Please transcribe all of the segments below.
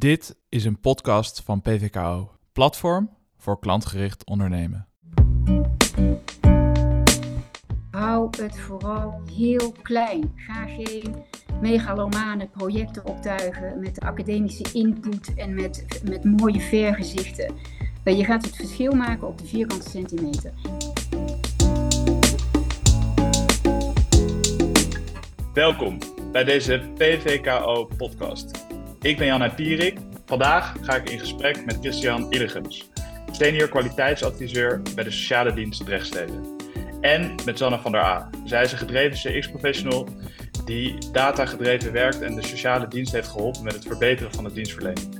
Dit is een podcast van PVKO, Platform voor klantgericht ondernemen. Hou het vooral heel klein. Ga geen megalomane projecten optuigen met academische input en met, met mooie vergezichten. Je gaat het verschil maken op de vierkante centimeter. Welkom bij deze PVKO-podcast. Ik ben Jan Pierik. Vandaag ga ik in gesprek met Christian Illegens, senior kwaliteitsadviseur bij de Sociale Dienst Drechtstede. En met Sanne van der A. Zij is een gedreven CX-professional die data-gedreven werkt en de sociale dienst heeft geholpen met het verbeteren van de dienstverlening.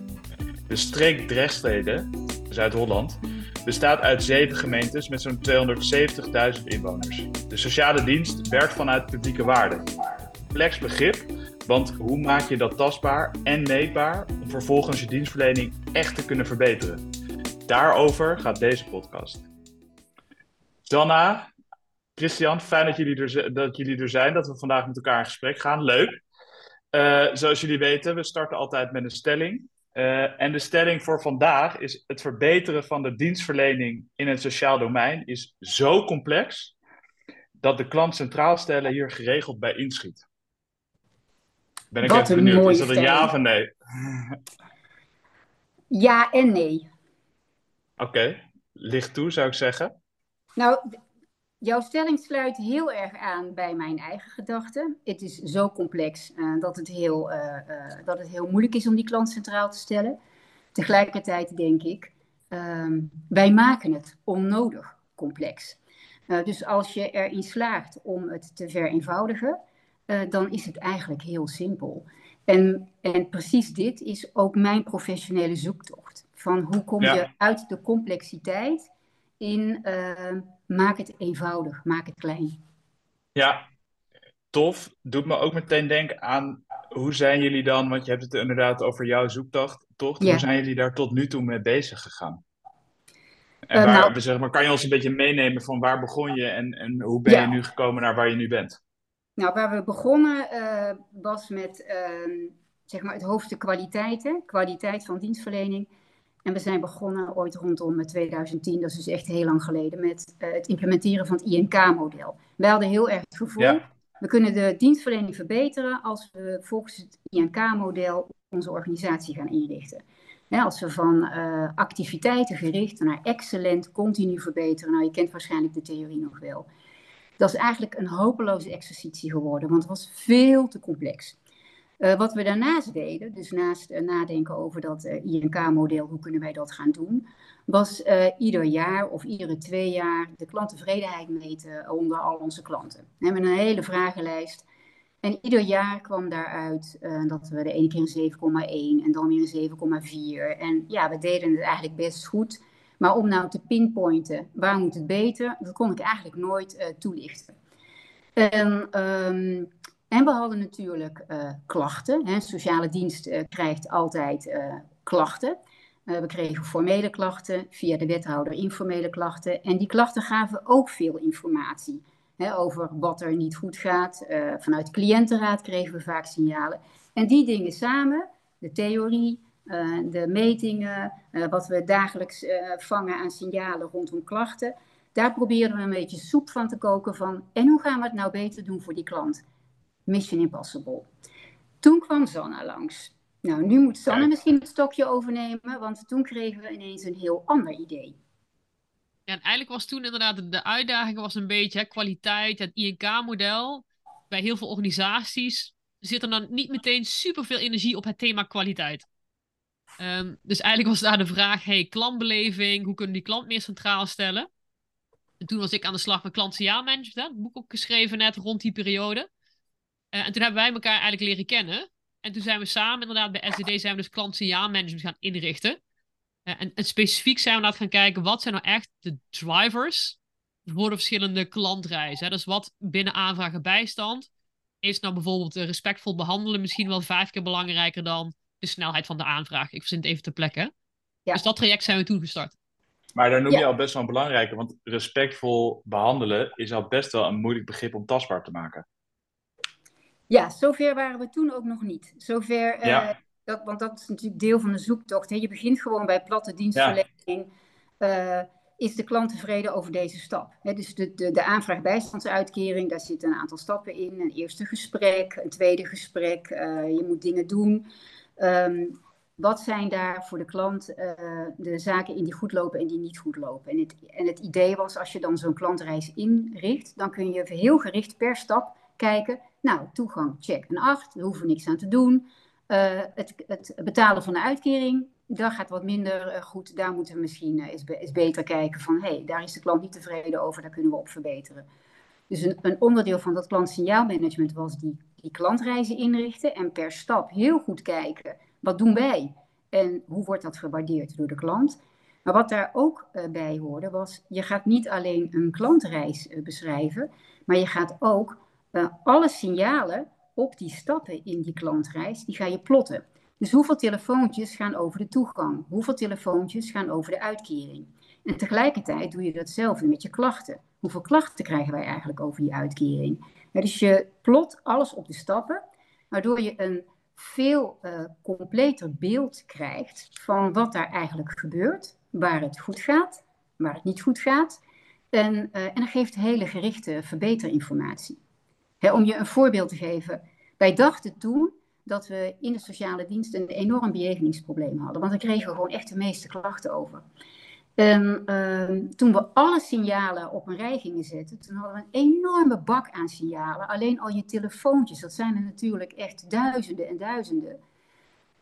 De streek Drechtstede, Zuid-Holland, bestaat uit zeven gemeentes met zo'n 270.000 inwoners. De sociale dienst werkt vanuit publieke waarden. Complex begrip, want hoe maak je dat tastbaar en meetbaar om vervolgens je dienstverlening echt te kunnen verbeteren? Daarover gaat deze podcast. Sanna, Christian, fijn dat jullie, er, dat jullie er zijn, dat we vandaag met elkaar in gesprek gaan. Leuk. Uh, zoals jullie weten, we starten altijd met een stelling. Uh, en de stelling voor vandaag is: het verbeteren van de dienstverlening in het sociaal domein is zo complex dat de klant centraal stellen hier geregeld bij inschiet. Ben ik Wat even benieuwd, is dat een ja of een nee? Ja en nee. Oké, okay. licht toe zou ik zeggen. Nou, jouw stelling sluit heel erg aan bij mijn eigen gedachten. Het is zo complex uh, dat, het heel, uh, uh, dat het heel moeilijk is om die klant centraal te stellen. Tegelijkertijd denk ik, ehm, wij maken het onnodig complex. dus als je erin slaagt om het te vereenvoudigen, dan is het eigenlijk heel simpel. En, en precies dit is ook mijn professionele zoektocht. Van hoe kom je uit de complexiteit in uh, maak het eenvoudig, maak het klein. Ja, tof. Doet me ook meteen denken aan hoe zijn jullie dan, want je hebt het inderdaad over jouw zoektocht, toch? Hoe zijn jullie daar tot nu toe mee bezig gegaan? En uh, waar, nou, zeg maar, kan je ons een beetje meenemen van waar begon je en, en hoe ben je nu gekomen naar waar je nu bent? Nou, waar we begonnen uh, was met uh, zeg maar het hoofdstuk kwaliteiten, kwaliteit van dienstverlening. En we zijn begonnen ooit rondom 2010, dat is dus echt heel lang geleden, met uh, het implementeren van het INK-model. Wij hadden heel erg het gevoel, ja. we kunnen de dienstverlening verbeteren als we volgens het INK-model onze organisatie gaan inrichten. Ja, als we van uh, activiteiten gericht naar excellent, continu verbeteren. Nou, je kent waarschijnlijk de theorie nog wel. Dat is eigenlijk een hopeloze exercitie geworden, want het was veel te complex. Uh, wat we daarnaast deden, dus naast uh, nadenken over dat uh, INK-model, hoe kunnen wij dat gaan doen, was ieder jaar of iedere twee jaar de klanttevredenheid meten onder al onze klanten. We hebben een hele vragenlijst. En ieder jaar kwam daaruit dat we de ene keer een 7,1 en dan weer een 7,4. En ja, we deden het eigenlijk best goed. Maar om nou te pinpointen waar moet het beter, dat kon ik eigenlijk nooit toelichten. En um, en we hadden natuurlijk uh, klachten. Hè. Sociale dienst uh, krijgt altijd klachten. we kregen formele klachten, via de wethouder informele klachten. En die klachten gaven ook veel informatie hè, over wat er niet goed gaat. vanuit de cliëntenraad kregen we vaak signalen. En die dingen samen, de theorie, de metingen, wat we dagelijks vangen aan signalen rondom klachten. Daar proberen we een beetje soep van te koken van. En hoe gaan we het nou beter doen voor die klant? Mission Impossible. Toen kwam Sanna langs. Nou, nu moet Sanne misschien het stokje overnemen, want toen kregen we ineens een heel ander idee. Ja, en eigenlijk was toen inderdaad de uitdaging was een beetje hè, kwaliteit, het INK-model. Bij heel veel organisaties zit er dan niet meteen superveel energie op het thema kwaliteit. Um, dus eigenlijk was daar de vraag, hey, klantbeleving, hoe kunnen die klant meer centraal stellen? En toen was ik aan de slag met klantenjaarmanagement, het boek ook geschreven net rond die periode. Uh, en toen hebben wij elkaar eigenlijk leren kennen. En toen zijn we samen inderdaad bij SDD zijn we dus klant-signaalmanagement gaan inrichten. Uh, en, specifiek zijn we inderdaad gaan kijken, wat zijn nou echt de drivers voor de verschillende klantreizen? Dus wat binnen aanvragen bijstand is nou bijvoorbeeld respectvol behandelen misschien wel vijf keer belangrijker dan de snelheid van de aanvraag. Ik verzin het even te plekken. Ja. Dus dat traject zijn we toen gestart. Maar daar noem je al best wel een belangrijke, want respectvol behandelen is al best wel een moeilijk begrip om tastbaar te maken. Ja, zover waren we toen ook nog niet. Zover, uh, dat, want dat is natuurlijk deel van de zoektocht. Hè. Je begint gewoon bij platte dienstverlening. Ja. is de klant tevreden over deze stap? Hè, dus de, de, de aanvraag bijstandsuitkering, daar zitten een aantal stappen in. Een eerste gesprek, een tweede gesprek. je moet dingen doen. Um, wat zijn daar voor de klant uh, de zaken in die goed lopen en die niet goed lopen? En het, en het idee was, als je dan zo'n klantreis inricht, dan kun je heel gericht per stap kijken. Nou, toegang, check een 8, we hoeven niks aan te doen. Uh, het, het, betalen van de uitkering, dat gaat wat minder uh, goed. Daar moeten we misschien eens, eens, beter kijken van, hé, hey, daar is de klant niet tevreden over, daar kunnen we op verbeteren. Dus een, een onderdeel van dat klantsignaalmanagement was die, die klantreizen inrichten en per stap heel goed kijken wat doen wij? En hoe wordt dat gewaardeerd door de klant? Maar wat daar ook uh, bij hoorde was, je gaat niet alleen een klantreis uh, beschrijven, maar je gaat ook uh, alle signalen op die stappen in die klantreis, die ga je plotten. Dus hoeveel telefoontjes gaan over de toegang? Hoeveel telefoontjes gaan over de uitkering? En tegelijkertijd doe je datzelfde met je klachten. Hoeveel klachten krijgen wij eigenlijk over die uitkering? Dus je plot alles op de stappen, waardoor je een veel uh, completer beeld krijgt van wat daar eigenlijk gebeurt, waar het goed gaat, waar het niet goed gaat. En, uh, en dat geeft hele gerichte verbeterinformatie. Hè, om je een voorbeeld te geven, wij dachten toen dat we in de sociale dienst een enorm bejegeningsprobleem hadden, want daar kregen we gewoon echt de meeste klachten over. En uh, toen we alle signalen op een rij gingen zetten, toen hadden we een enorme bak aan signalen. Alleen al je telefoontjes, dat zijn er natuurlijk echt duizenden en duizenden.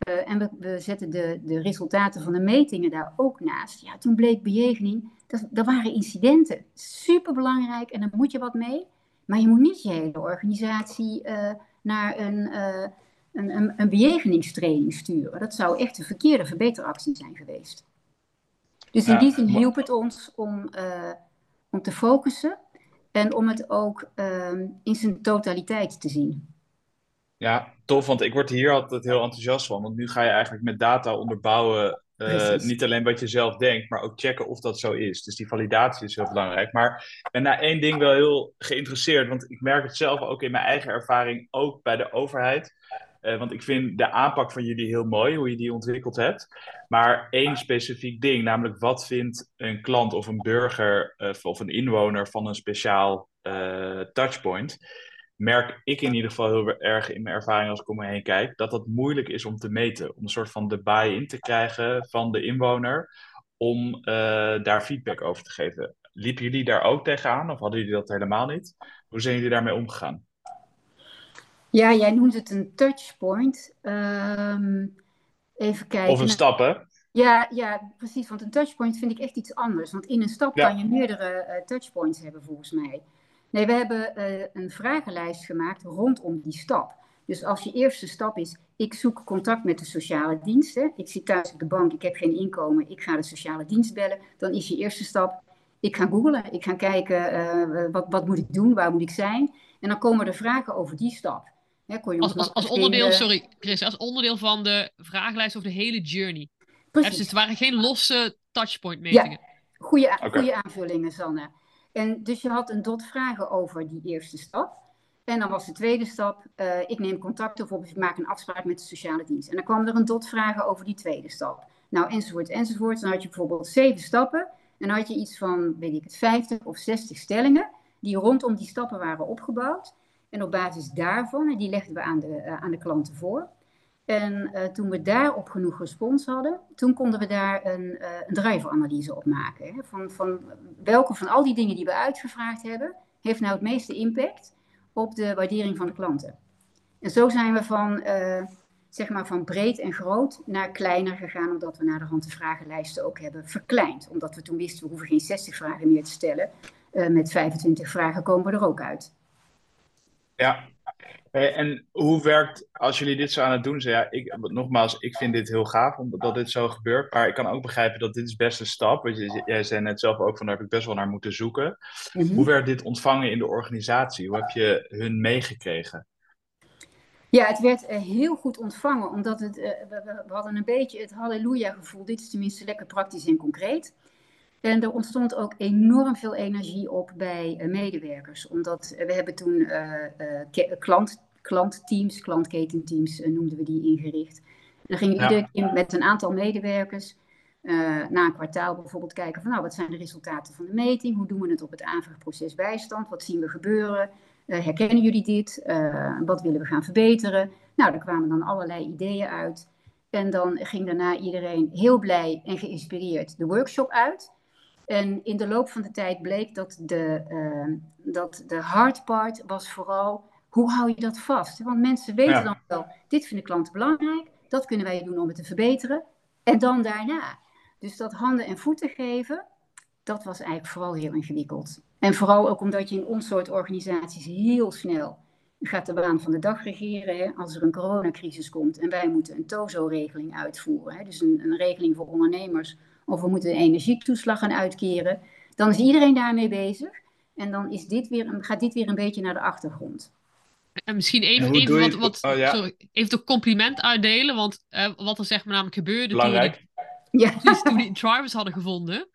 Uh, en we, zetten de, de resultaten van de metingen daar ook naast. Ja, toen bleek bejegening, dat, waren incidenten. Superbelangrijk en daar moet je wat mee. Maar je moet niet je hele organisatie uh, naar een, uh, een, een, een bejegeningstraining sturen. Dat zou echt een verkeerde verbeteractie zijn geweest. Dus in die zin hielp het ons om, uh, om te focussen en om het ook uh, in zijn totaliteit te zien. Ja, tof, want ik word hier altijd heel enthousiast van. Want nu ga je eigenlijk met data onderbouwen, uh, niet alleen wat je zelf denkt, maar ook checken of dat zo is. Dus die validatie is heel belangrijk. Maar ik ben naar één ding wel heel geïnteresseerd, want ik merk het zelf ook in mijn eigen ervaring, ook bij de overheid. Uh, want ik vind de aanpak van jullie heel mooi, hoe je die ontwikkeld hebt. Maar één specifiek ding, namelijk wat vindt een klant of een burger uh, of een inwoner van een speciaal uh, touchpoint? Merk ik in ieder geval heel erg in mijn ervaring als ik om me heen kijk, dat dat moeilijk is om te meten. Om een soort van de buy-in te krijgen van de inwoner, om daar feedback over te geven. Liepen jullie daar ook tegenaan of hadden jullie dat helemaal niet? Hoe zijn jullie daarmee omgegaan? Ja, jij noemt het een touchpoint. Um, even kijken. Of een stap, hè? Ja, ja, precies. Want een touchpoint vind ik echt iets anders. Want in een stap ja. kan je meerdere uh, touchpoints hebben, volgens mij. Nee, we hebben uh, een vragenlijst gemaakt rondom die stap. Dus als je eerste stap is, ik zoek contact met de sociale diensten. Ik zit thuis op de bank, ik heb geen inkomen, ik ga de sociale dienst bellen. Dan is je eerste stap, ik ga googlen. Ik ga kijken, uh, wat, wat moet ik doen, waar moet ik zijn. En dan komen er vragen over die stap. Ja, als, als, als onderdeel, sorry Chris, als onderdeel van de vragenlijst over de hele journey. Precies. Dus het waren geen losse touchpoint metingen. Ja, goede, okay. goede aanvullingen, Sanne. En dus je had een dot vragen over die eerste stap. En dan was de tweede stap, uh, ik neem contact of ik maak een afspraak met de sociale dienst. En dan kwam er een dot vragen over die tweede stap. Nou, enzovoort, enzovoort. Dan had je bijvoorbeeld zeven stappen. En dan had je iets van, weet ik het, 50 of 60 stellingen die rondom die stappen waren opgebouwd. En op basis daarvan, die legden we aan de, uh, aan de klanten voor. En uh, toen we daarop genoeg respons hadden, toen konden we daar een, uh, een driveranalyse op maken. Hè? Van, van welke van al die dingen die we uitgevraagd hebben, heeft nou het meeste impact op de waardering van de klanten. En zo zijn we van, zeg maar van breed en groot naar kleiner gegaan, omdat we naar de hand de vragenlijsten ook hebben verkleind. Omdat we toen wisten, we hoeven geen 60 vragen meer te stellen. met 25 vragen komen we er ook uit. Ja, en hoe werkt, als jullie dit zo aan het doen zijn, ja, ik, nogmaals, ik vind dit heel gaaf omdat dit zo gebeurt, maar ik kan ook begrijpen dat dit is best een stap, want je, jij zei net zelf ook van daar heb ik best wel naar moeten zoeken. Mm -hmm. Hoe werd dit ontvangen in de organisatie? Hoe heb je hun meegekregen? Ja, het werd uh, heel goed ontvangen, omdat het, uh, we, we, hadden een beetje het halleluja gevoel, dit is tenminste lekker praktisch en concreet. En er ontstond ook enorm veel energie op bij uh, medewerkers. Omdat we hebben toen uh, klant, klantteams, klantketенteams noemden we die ingericht. dan ging iedere keer met een aantal medewerkers uh, na een kwartaal bijvoorbeeld kijken van nou, wat zijn de resultaten van de meting? Hoe doen we het op het aanvraagproces bijstand? Wat zien we gebeuren? Uh, herkennen jullie dit? Uh, wat willen we gaan verbeteren? Nou, daar kwamen dan allerlei ideeën uit. En dan ging daarna iedereen heel blij en geïnspireerd de workshop uit. En in de loop van de tijd bleek dat de, dat de hard part was vooral hoe hou je dat vast? Want mensen weten dan wel, dit vinden klanten belangrijk, dat kunnen wij doen om het te verbeteren. En dan daarna. Dus dat handen en voeten geven, dat was eigenlijk vooral heel ingewikkeld. En vooral ook omdat je in ons soort organisaties heel snel gaat de baan van de dag regeren. Hè? Als er een coronacrisis komt en wij moeten een TOZO-regeling uitvoeren, hè? dus een, een, regeling voor ondernemers, of we moeten de energietoeslag gaan uitkeren, dan is iedereen daarmee bezig. En dan is dit weer, gaat dit weer een beetje naar de achtergrond. En misschien even, even wat, wat oh, ja. sorry, even de compliment uitdelen, want uh, wat er zeg maar namelijk gebeurde toen, die, ja. toen die drivers hadden gevonden.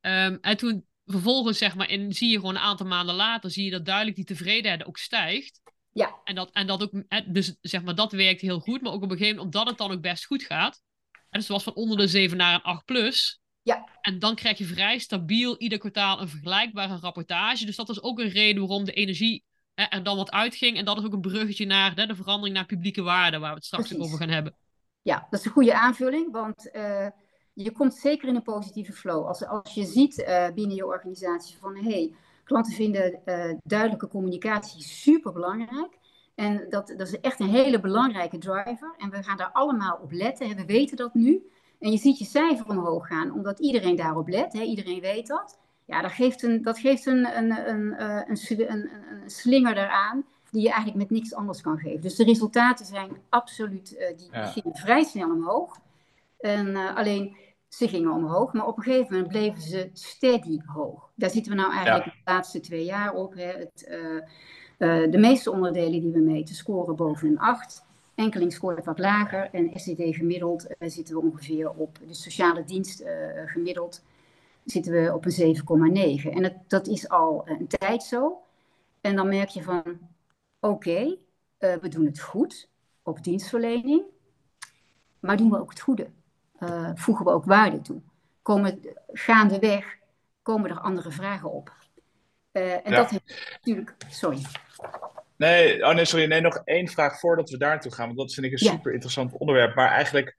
Um, en toen vervolgens zeg maar, in, zie je gewoon een aantal maanden later, zie je dat duidelijk die tevredenheid ook stijgt. Ja. En dat, en dat ook, dus zeg maar, dat werkt heel goed, maar ook op een gegeven moment, omdat het dan ook best goed gaat. En dus was van onder de 7 naar een 8 plus. Ja. En dan krijg je vrij stabiel ieder kwartaal een vergelijkbare rapportage. Dus dat is ook een reden waarom de energie en dan wat uitging. En dat is ook een bruggetje naar de verandering naar publieke waarden, waar we het straks over gaan hebben. Ja, dat is een goede aanvulling, want uh, je komt zeker in een positieve flow. Als, als je ziet uh, binnen je organisatie van hé, hey, klanten vinden uh, duidelijke communicatie super belangrijk. En dat, dat is echt een hele belangrijke driver. En we gaan daar allemaal op letten. Hè. We weten dat nu. En je ziet je cijfer omhoog gaan, omdat iedereen daarop let. Hè. Iedereen weet dat. Ja, dat geeft een, dat geeft een, een, een, eh, een, een, een slinger eraan die je eigenlijk met niks anders kan geven. Dus de resultaten zijn absoluut, uh, die ja. gingen vrij snel omhoog. En, uh, alleen, ze gingen omhoog, maar op een gegeven moment bleven ze steady hoog. Daar zitten we nou eigenlijk ja. de laatste twee jaar op. Hè. Het, uh, de meeste onderdelen die we meten scoren boven een 8. Enkeling scoort wat lager en SCD gemiddeld zitten we ongeveer op de sociale dienst gemiddeld zitten we op een 7,9. En dat, dat is al een tijd zo. En dan merk je van, oké, okay, we doen het goed op dienstverlening, maar doen we ook het goede? Voegen we ook waarde toe? Komen gaandeweg, komen er andere vragen op? Uh, en ja. dat heeft natuurlijk, sorry. Nee, oh nee, sorry. Nee, nog één vraag voordat we daar naartoe gaan. Want dat vind ik een ja. super interessant onderwerp. Maar eigenlijk,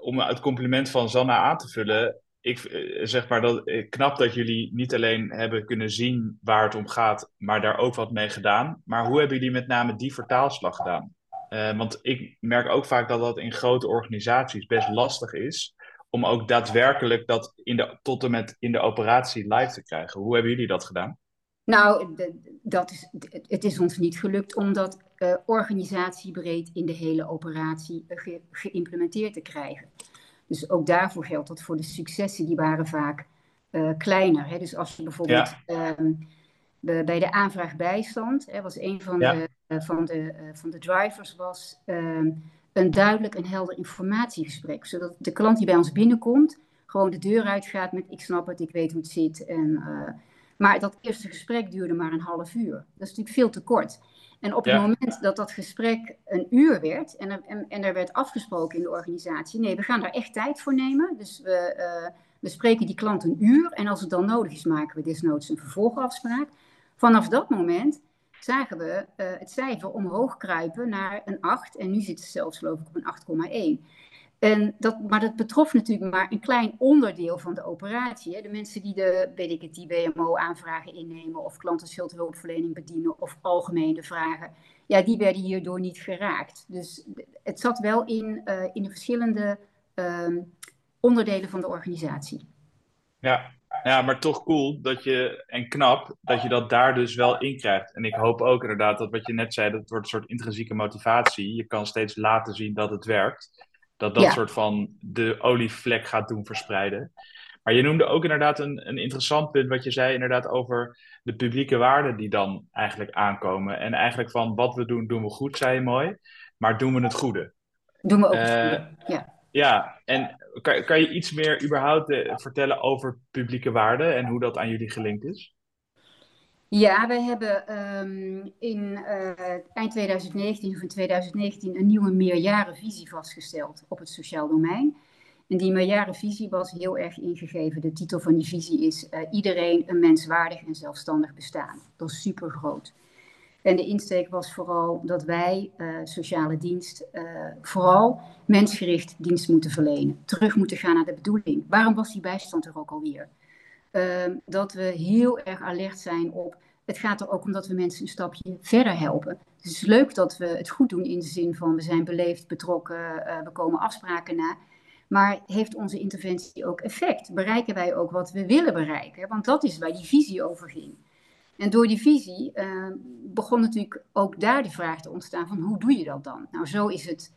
om het compliment van Zanna aan te vullen ik eh, zeg maar dat eh, knap dat jullie niet alleen hebben kunnen zien waar het om gaat, maar daar ook wat mee gedaan. Maar hoe hebben jullie met name die vertaalslag gedaan? Uh, want ik merk ook vaak dat dat in grote organisaties best lastig is om ook daadwerkelijk dat in de, tot en met in de operatie live te krijgen. Hoe hebben jullie dat gedaan? Nou, dat is, het is ons niet gelukt om dat uh, organisatiebreed in de hele operatie ge, geïmplementeerd te krijgen. Dus ook daarvoor geldt dat voor de successen, die waren vaak uh, kleiner. Hè? Dus als je bijvoorbeeld ja. um, bij de aanvraag bijstand, hè, was een van, ja. de, uh, van, de, van de drivers, was um, een duidelijk en helder informatiegesprek. Zodat de klant die bij ons binnenkomt, gewoon de deur uitgaat met ik snap het, ik weet hoe het zit. En, maar dat eerste gesprek duurde maar een half uur. Dat is natuurlijk veel te kort. En op ja. het moment dat dat gesprek een uur werd en er, en, en, er werd afgesproken in de organisatie, nee, we gaan daar echt tijd voor nemen. Dus we, uh, we spreken die klant een uur en als het dan nodig is, maken we desnoods een vervolgafspraak. Vanaf dat moment zagen we uh, het cijfer omhoog kruipen naar een 8 en nu zit het zelfs geloof ik op een 8,1. En dat, maar dat betrof natuurlijk maar een klein onderdeel van de operatie. Hè. De mensen die de, weet ik het, die BMO-aanvragen innemen of klantenschuldhulpverlening bedienen of algemene vragen, ja, die werden hierdoor niet geraakt. Dus het zat wel in, uh, in de verschillende um, onderdelen van de organisatie. Ja. ja, maar toch cool dat je, en knap, dat je dat daar dus wel in krijgt. En ik hoop ook inderdaad dat wat je net zei, dat wordt een soort intrinsieke motivatie. Je kan steeds laten zien dat het werkt. Dat dat ja. soort van de olievlek gaat doen verspreiden. Maar je noemde ook inderdaad een, een interessant punt, wat je zei inderdaad over de publieke waarden die dan eigenlijk aankomen. En eigenlijk van wat we doen, doen we goed, zei je mooi. Maar doen we het goede? Doen we ook het goede, ja. Ja, en kan, kan je iets meer überhaupt uh, vertellen over publieke waarden en hoe dat aan jullie gelinkt is? Ja, wij hebben um, in uh, eind 2019 of in 2019 een nieuwe meerjarenvisie vastgesteld op het sociaal domein. En die meerjarenvisie was heel erg ingegeven. De titel van die visie is uh, Iedereen een menswaardig en zelfstandig bestaan. Dat is super groot. En de insteek was vooral dat wij, uh, sociale dienst, vooral mensgericht dienst moeten verlenen. Terug moeten gaan naar de bedoeling. Waarom was die bijstand er ook alweer? Ehm, dat we heel erg alert zijn op. Het gaat er ook om dat we mensen een stapje verder helpen. Dus het is leuk dat we het goed doen in de zin van we zijn beleefd, betrokken, uh, we komen afspraken na. Maar heeft onze interventie ook effect? Bereiken wij ook wat we willen bereiken? Want dat is waar die visie over ging. En door die visie uh, begon natuurlijk ook daar de vraag te ontstaan van hoe doe je dat dan? Nou, zo is het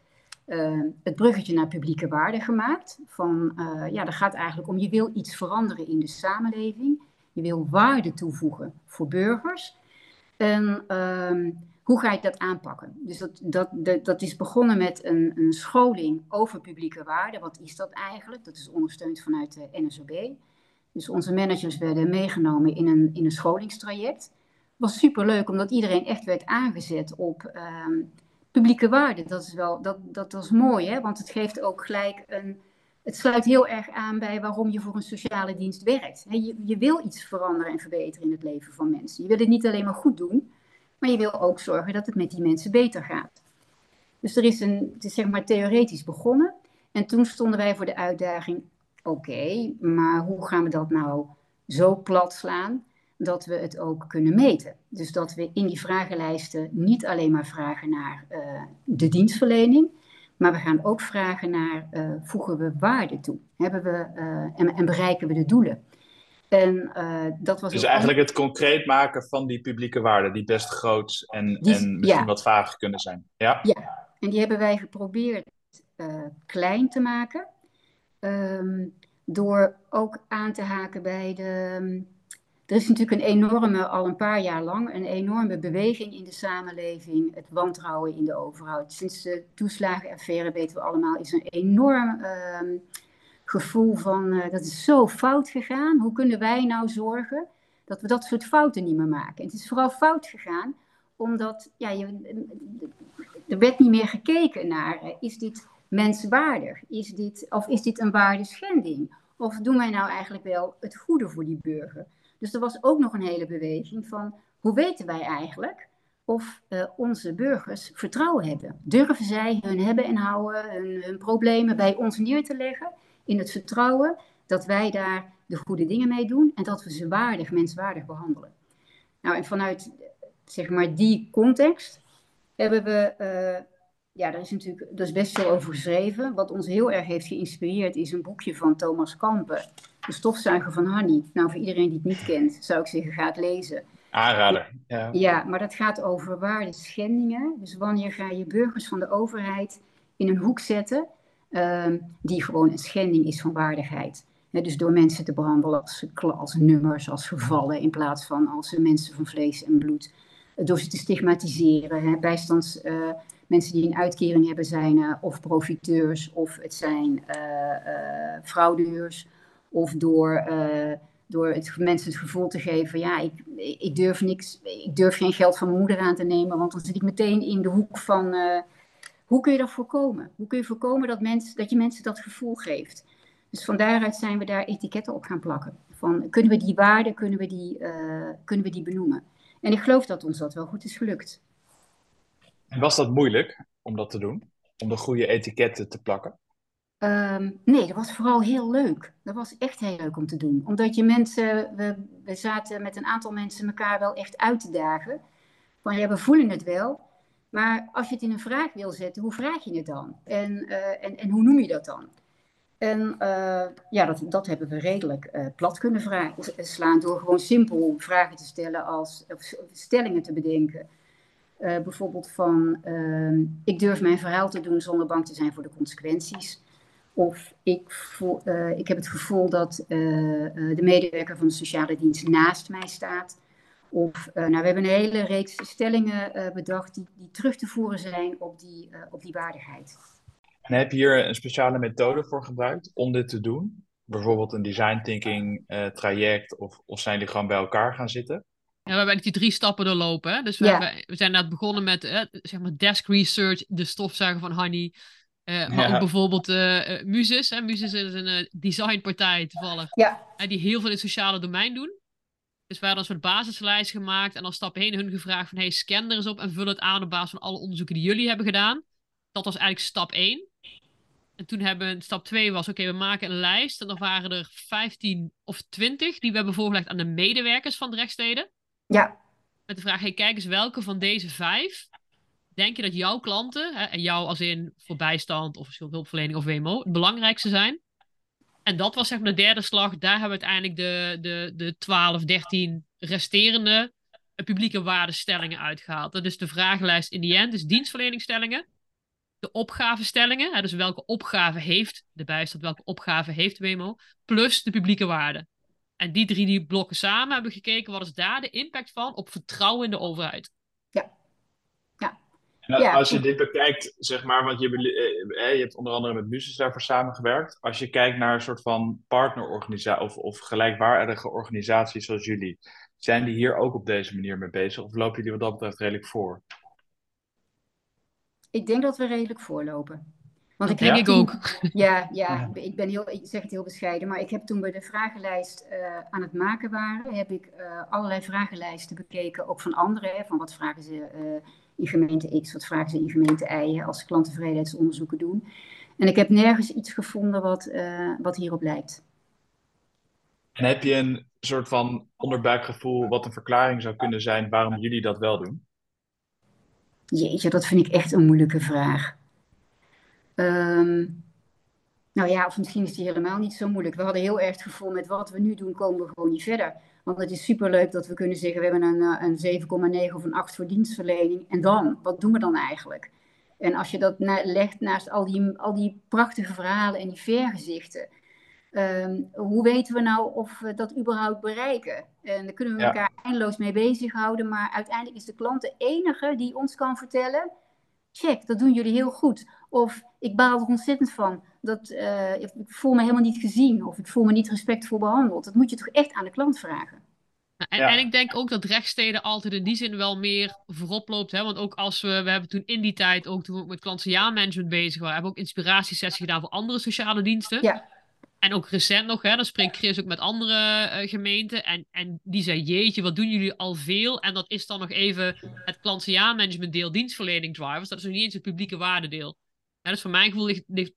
uh, het bruggetje naar publieke waarde gemaakt. Van, uh, ja, dat gaat eigenlijk om je wil iets veranderen in de samenleving. Je wil waarde toevoegen voor burgers. En uh, hoe ga je dat aanpakken? Dus dat, dat, dat, is begonnen met een, een, scholing over publieke waarde. Wat is dat eigenlijk? Dat is ondersteund vanuit de NSOB. Dus onze managers werden meegenomen in een, in een scholingstraject. Was superleuk, omdat iedereen echt werd aangezet op ehm, publieke waarde, dat is wel, dat, dat was mooi, hè? want het geeft ook gelijk een, het sluit heel erg aan bij waarom je voor een sociale dienst werkt. Je, je wil iets veranderen en verbeteren in het leven van mensen. Je wil het niet alleen maar goed doen, maar je wil ook zorgen dat het met die mensen beter gaat. Dus er is een, het is zeg maar theoretisch begonnen. En toen stonden wij voor de uitdaging, oké, maar hoe gaan we dat nou zo plat slaan dat we het ook kunnen meten. Dus dat we in die vragenlijsten niet alleen maar vragen naar uh, de dienstverlening, maar we gaan ook vragen naar uh, voegen we waarde toe? Hebben we, uh, en, en, bereiken we de doelen? En, dat was dus eigenlijk het concreet maken van die publieke waarden, die best groot en, die, en misschien ja. wat vaag kunnen zijn. Ja? ja, en die hebben wij geprobeerd klein te maken. Um, door ook aan te haken bij de er is natuurlijk een enorme, al een paar jaar lang, een enorme beweging in de samenleving, het wantrouwen in de overheid. Sinds de toeslagenaffaire weten we allemaal, is een enorm uh, gevoel van uh, dat is zo fout gegaan. Hoe kunnen wij nou zorgen dat we dat soort fouten niet meer maken? En het is vooral fout gegaan omdat ja, je, er werd niet meer gekeken naar, uh, is dit menswaardig? Is dit, of is dit een waardeschending? Of doen wij nou eigenlijk wel het goede voor die burger? Dus er was ook nog een hele beweging van hoe weten wij eigenlijk of uh, onze burgers vertrouwen hebben? Durven zij hun hebben en houden, hun, problemen bij ons neer te leggen in het vertrouwen dat wij daar de goede dingen mee doen en dat we ze waardig, menswaardig behandelen? Nou, en vanuit zeg maar die context hebben we, uh, ja, daar is natuurlijk er is best veel over geschreven. Wat ons heel erg heeft geïnspireerd is een boekje van Thomas Kampen de stofzuiger van Honey. Nou, voor iedereen die het niet kent, zou ik zeggen, ga het lezen. Aanrader. Ja. ja, maar dat gaat over waardeschendingen. Dus wanneer ga je burgers van de overheid in een hoek zetten um, die gewoon een schending is van waardigheid. dus door mensen te behandelen als, als nummers, als gevallen, in plaats van als mensen van vlees en bloed. Door ze te stigmatiseren. Bijstands, uh, mensen die een uitkering hebben zijn uh, of profiteurs of het zijn uh, fraudeurs of door, uh, door het, mensen het gevoel te geven, ja, ik, ik, durf niks, ik durf geen geld van mijn moeder aan te nemen, want dan zit ik meteen in de hoek van, uh, hoe kun je dat voorkomen? Hoe kun je voorkomen dat, mens, dat je mensen dat gevoel geeft? Dus van daaruit zijn we daar etiketten op gaan plakken. Van, kunnen we die waarden, kunnen we die, uh, kunnen we die benoemen? En ik geloof dat ons dat wel goed is gelukt. En was dat moeilijk om dat te doen? Om de goede etiketten te plakken? Um, nee, dat was vooral heel leuk. Dat was echt heel leuk om te doen. Omdat je mensen, we, we zaten met een aantal mensen elkaar wel echt uit te dagen. Van ja, we voelen het wel. Maar als je het in een vraag wil zetten, hoe vraag je het dan? En, uh, en, en hoe noem je dat dan? En uh, ja, dat, dat hebben we redelijk uh, plat kunnen vragen, slaan door gewoon simpel vragen te stellen als of stellingen te bedenken. bijvoorbeeld van, ehm, ik durf mijn verhaal te doen zonder bang te zijn voor de consequenties. Of ik, voel, uh, ik heb het gevoel dat uh, uh, de medewerker van de sociale dienst naast mij staat. Of nou, we hebben een hele reeks stellingen bedacht die, die terug te voeren zijn op die, op die waardigheid. En heb je hier een speciale methode voor gebruikt om dit te doen? Bijvoorbeeld een design thinking traject of, of zijn die gewoon bij elkaar gaan zitten? Ja, we hebben die drie stappen doorlopen. Hè? Dus we, Ja. hebben, we zijn net begonnen met eh, zeg maar desk research, de stofzuiger van Honey. Eh, maar Ja. ook bijvoorbeeld eh eh, Muses. Hè? Muses is een eh, designpartij toevallig. Ja, die heel veel in het sociale domein doen. Dus we hadden een soort basislijst gemaakt. En dan stap 1 hun gevraagd van... Hey, scan er eens op en vul het aan op basis van alle onderzoeken die jullie hebben gedaan. Dat was eigenlijk stap 1. En toen hebben stap 2 was... Oké, we maken een lijst. En dan waren er 15 of 20 die we hebben voorgelegd aan de medewerkers van de rechtssteden. ja, Met de vraag, hey, kijk eens welke van deze vijf denk je dat jouw klanten, hè, en jou als in voor bijstand of hulpverlening of WMO, het belangrijkste zijn? En dat was zeg maar de derde slag. Daar hebben we uiteindelijk de, de, de 12, 13 resterende publieke waardestellingen uitgehaald. Dat is de vragenlijst in die end, dus dienstverleningsstellingen. De opgavestellingen, hè, dus welke opgave heeft de bijstand, welke opgave heeft WMO, plus de publieke waarde. En die drie die blokken samen hebben gekeken, wat is daar de impact van op vertrouwen in de overheid? En Ja, als je dit bekijkt, zeg maar, want je, eh, eh, je hebt onder andere met Muses daarvoor samengewerkt. Als je kijkt naar een soort van partnerorganisatie of, of gelijkwaardige organisaties zoals jullie, zijn die hier ook op deze manier mee bezig? Of lopen jullie wat dat betreft redelijk voor? ik denk dat we redelijk voorlopen. Want Dat ik denk ik ook. Ja, ja, ik ben heel, ik zeg het heel bescheiden, maar ik heb toen we de vragenlijst eh, aan het maken waren, heb ik eh, allerlei vragenlijsten bekeken, ook van anderen, hè, van wat vragen ze eh, in gemeente X, wat vragen ze in gemeente Y, als ze klanttevredenheidsonderzoeken doen. En ik heb nergens iets gevonden wat, eh, wat hierop lijkt. En heb je een soort van onderbuikgevoel wat een verklaring zou kunnen zijn waarom jullie dat wel doen? Jeetje, dat vind ik echt een moeilijke vraag. Ehm, nou ja, of misschien is die helemaal niet zo moeilijk. We hadden heel erg het gevoel met wat we nu doen, komen we gewoon niet verder. Want het is superleuk dat we kunnen zeggen, we hebben een, eh, een 7,9 of een 8 voor dienstverlening. En dan, wat doen we dan eigenlijk? En als je dat na- legt naast al die, al die prachtige verhalen en die vergezichten. ehm, hoe weten we nou of we dat überhaupt bereiken? En daar kunnen we Ja. elkaar eindeloos mee bezighouden. Maar uiteindelijk is de klant de enige die ons kan vertellen check, dat doen jullie heel goed. Of ik baal er ontzettend van. Dat, eh, ik voel me helemaal niet gezien. Of ik voel me niet respectvol behandeld. Dat moet je toch echt aan de klant vragen. En, Ja. en ik denk ook dat rechtssteden altijd in die zin wel meer voorop loopt. Hè? Want ook als we, we hebben toen in die tijd, ook toen we ook met klantenjaarmanagement bezig waren, hebben we ook inspiratiesessies gedaan voor andere sociale diensten. Ja. En ook recent nog, hè, dan spreekt Chris ook met andere eh, gemeenten. En, en die zei, jeetje, wat doen jullie al veel? En dat is dan nog even het klantenjaarmanagement deel dienstverlening drivers. Dat is nog niet eens het publieke waardedeel. Ja, dus voor mijn gevoel ligt, ligt,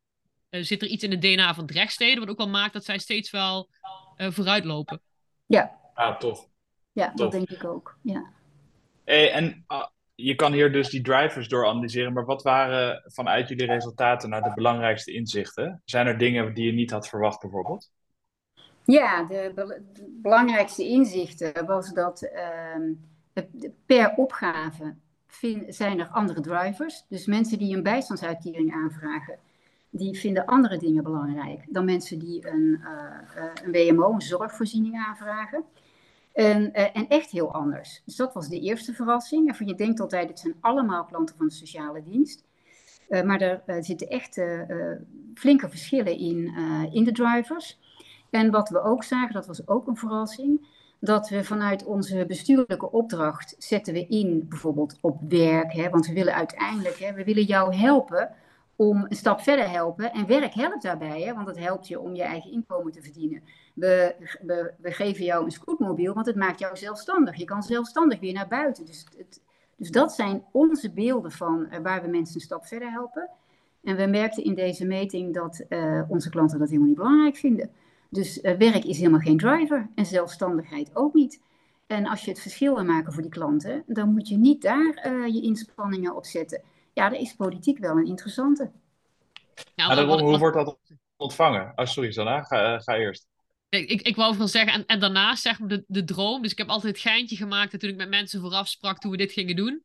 eh, zit er iets in het DNA van de rechtssteden, wat ook wel maakt dat zij steeds wel eh, vooruitlopen. Ja, Ah, tof. ja Tof. dat denk ik ook. Ja. Hey, en ah, je kan hier dus die drivers door analyseren, maar wat waren vanuit jullie resultaten nou de belangrijkste inzichten? Zijn er dingen die je niet had verwacht bijvoorbeeld? Ja, de, de belangrijkste inzichten was dat ehm, per opgave zijn er andere drivers. Dus mensen die een bijstandsuitkering aanvragen, die vinden andere dingen belangrijk dan mensen die een, eh, eh, een WMO, een zorgvoorziening aanvragen. En, eh, en echt heel anders. Dus dat was de eerste verrassing. En je denkt altijd, het zijn allemaal klanten van de sociale dienst. Maar er zitten echt flinke verschillen in, in de drivers. En wat we ook zagen, dat was ook een verrassing, dat we vanuit onze bestuurlijke opdracht zetten we in bijvoorbeeld op werk, hè, want we willen uiteindelijk, hè, we willen jou helpen om een stap verder helpen. En werk helpt daarbij, hè, want het helpt je om je eigen inkomen te verdienen. We, we, geven jou een scootmobiel, want het maakt jou zelfstandig. Je kan zelfstandig weer naar buiten. Dus, het, dus dat zijn onze beelden van eh, waar we mensen een stap verder helpen. En we merkten in deze meting dat eh, onze klanten dat helemaal niet belangrijk vinden. Dus eh, werk is helemaal geen driver en zelfstandigheid ook niet. En als je het verschil wil maken voor die klanten, dan moet je niet daar eh, je inspanningen op zetten. Ja, daar is politiek wel een interessante. Ja, Maar hoe, wordt dat ontvangen? Oh, sorry, Sanna, ga, eh, ga eerst. Ik, ik, ik wou veel zeggen, en, en daarnaast zeg maar de, de droom. Dus ik heb altijd het geintje gemaakt dat toen ik met mensen vooraf sprak toen we dit gingen doen.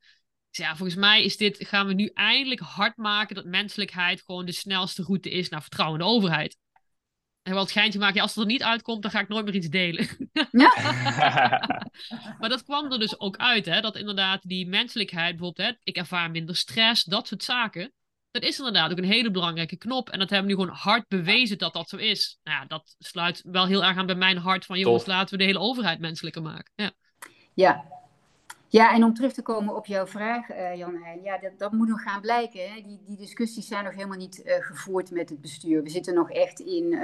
Ik zei, ja, volgens mij is dit, gaan we nu eindelijk hard maken dat menselijkheid gewoon de snelste route is naar vertrouwen in de overheid. En wel het geintje maken, ja, als het er niet uitkomt, dan ga ik nooit meer iets delen. maar dat kwam er dus ook uit, hè, dat inderdaad die menselijkheid, bijvoorbeeld, hè, ik ervaar minder stress, dat soort zaken. Dat is inderdaad ook een hele belangrijke knop. En dat hebben we nu gewoon hard bewezen dat dat zo is. Nou ja, dat sluit wel heel erg aan bij mijn hart van, jongens, Tof. laten we de hele overheid menselijker maken. Ja. Ja, Ja, en om terug te komen op jouw vraag, uh, Jan Heijn, ja, dat, dat, moet nog gaan blijken. Hè? Die, die discussies zijn nog helemaal niet uh, gevoerd met het bestuur. We zitten nog echt in, uh,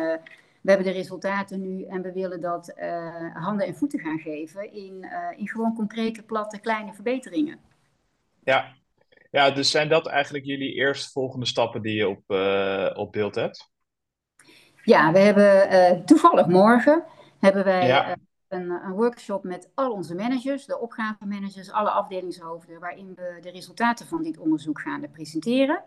we hebben de resultaten nu en we willen dat handen en voeten gaan geven in, in gewoon concrete, platte, kleine verbeteringen. Ja. ja, dus zijn dat eigenlijk jullie eerstvolgende stappen die je op, op beeld hebt? Ja, we hebben toevallig morgen hebben wij ja een, een, workshop met al onze managers, de opgavemanagers, alle afdelingshoofden, waarin we de resultaten van dit onderzoek gaan presenteren.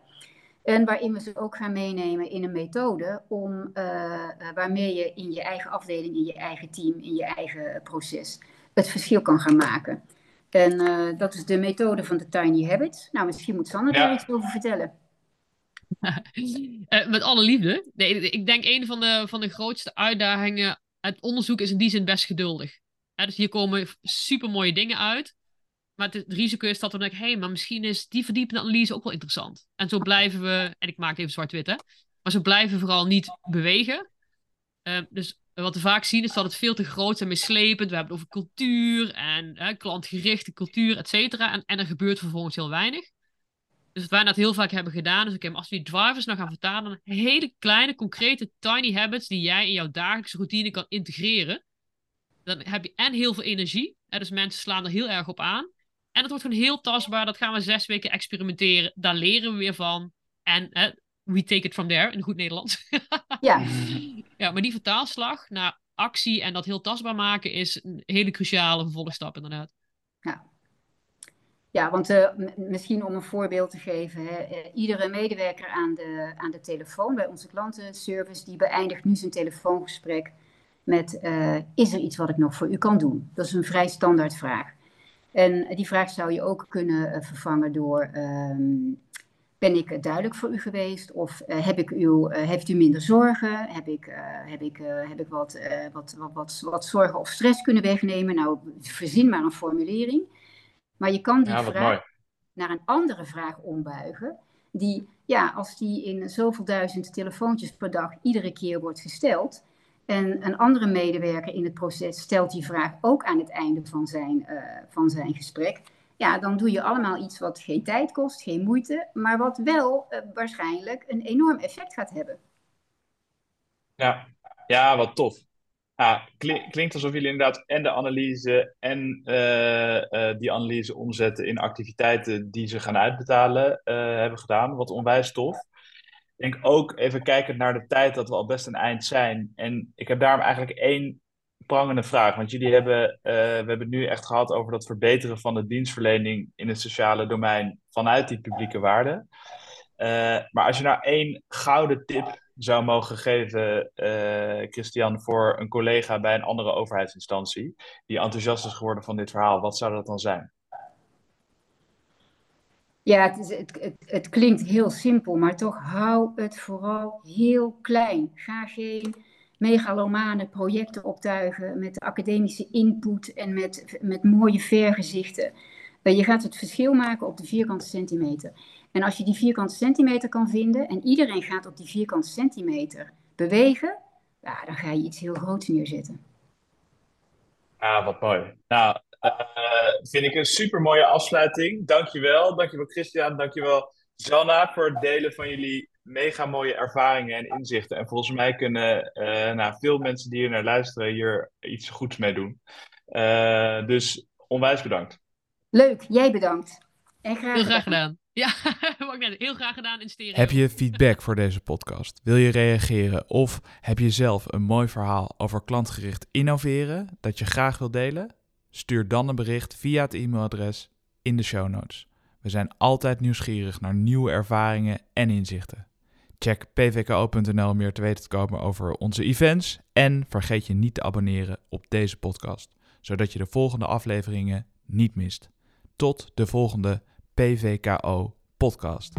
En waarin we ze ook gaan meenemen in een methode om, uh, waarmee je in je eigen afdeling, in je eigen team, in je eigen proces het verschil kan gaan maken. En uh, dat is de methode van de Tiny Habits. Nou, misschien moet Sanne ja. daar iets over vertellen. met alle liefde. Nee, ik denk een van de, van de grootste uitdagingen het onderzoek is in die zin best geduldig. dus hier komen super mooie dingen uit. Maar het, risico is dat we denken, hé, hey, maar misschien is die verdiepende analyse ook wel interessant. En zo blijven we, en ik maak even zwart-wit hè, maar zo blijven vooral niet bewegen. Uh, dus wat we vaak zien is dat het veel te groot en mislepend. We hebben het over cultuur en klantgerichte cultuur, et cetera. En, en er gebeurt vervolgens heel weinig. Dus wat wij dat heel vaak hebben gedaan, is oké, als we die drivers nou gaan vertalen naar hele kleine, concrete, tiny habits die jij in jouw dagelijkse routine kan integreren, dan heb je en heel veel energie. Hè, dus mensen slaan er heel erg op aan. En het wordt gewoon heel tastbaar. Dat gaan we zes weken experimenteren. Daar leren we weer van. En hè, we take it from there, in goed Nederlands. ja. ja, maar die vertaalslag naar actie en dat heel tastbaar maken is een hele cruciale vervolgstap inderdaad. Ja, ja, want uh, misschien om een voorbeeld te geven, hè, uh, iedere medewerker aan de, aan de telefoon bij onze klantenservice, die beëindigt nu zijn telefoongesprek met, uh, is er iets wat ik nog voor u kan doen? Dat is een vrij standaard vraag. En die vraag zou je ook kunnen vervangen door, um, ben ik duidelijk voor u geweest? Of heb ik u, heeft u minder zorgen? Heb ik, heb ik, heb ik wat, wat, wat, wat, wat zorgen of stress kunnen wegnemen? Nou, verzin maar een formulering. Maar je kan die vraag naar een andere vraag ombuigen. Die, ja, als die in zoveel duizend telefoontjes per dag iedere keer wordt gesteld. En een andere medewerker in het proces stelt die vraag ook aan het einde van zijn, uh, van zijn gesprek. Ja, dan doe je allemaal iets wat geen tijd kost, geen moeite, maar wat wel uh, waarschijnlijk een enorm effect gaat hebben. Ja, ja wat tof. Ja, klinkt alsof jullie inderdaad en de analyse en uh, uh, die analyse omzetten in activiteiten die ze gaan uitbetalen uh, hebben gedaan. Wat onwijs tof. Ik denk ook even kijken naar de tijd dat we al best een eind zijn. En ik heb daarom eigenlijk één prangende vraag. Want jullie hebben, we hebben het nu echt gehad over dat verbeteren van de dienstverlening in het sociale domein vanuit die publieke waarde. maar als je nou één gouden tip zou mogen geven, uh, Christian, voor een collega bij een andere overheidsinstantie die enthousiast is geworden van dit verhaal, wat zou dat dan zijn? Ja, het, het, het, klinkt heel simpel, maar toch hou het vooral heel klein. Ga geen megalomane projecten optuigen met academische input en met, met mooie vergezichten. Eh, je gaat het verschil maken op de vierkante centimeter. En als je die vierkante centimeter kan vinden en iedereen gaat op die vierkante centimeter bewegen, ja, dan ga je iets heel groots neerzetten. Ah, wat mooi. Nou, uh, vind ik een super mooie afsluiting. Dankjewel. Dankjewel Christian. Dankjewel Zanna voor het delen van jullie mega mooie ervaringen en inzichten. En volgens mij kunnen uh, nou, veel mensen die hier naar luisteren hier iets goeds mee doen. Uh, dus onwijs bedankt. Leuk, jij bedankt. En graag, heel graag gedaan. Ja, heel graag gedaan in stereo. Heb je feedback voor deze podcast? Wil je reageren? Of heb je zelf een mooi verhaal over klantgericht innoveren dat je graag wil delen? Stuur dan een bericht via het e-mailadres in de show notes. We zijn altijd nieuwsgierig naar nieuwe ervaringen en inzichten. Check pvko.nl om meer te weten te komen over onze events. En vergeet je niet te abonneren op deze podcast, zodat je de volgende afleveringen niet mist. Tot de volgende PVKO podcast.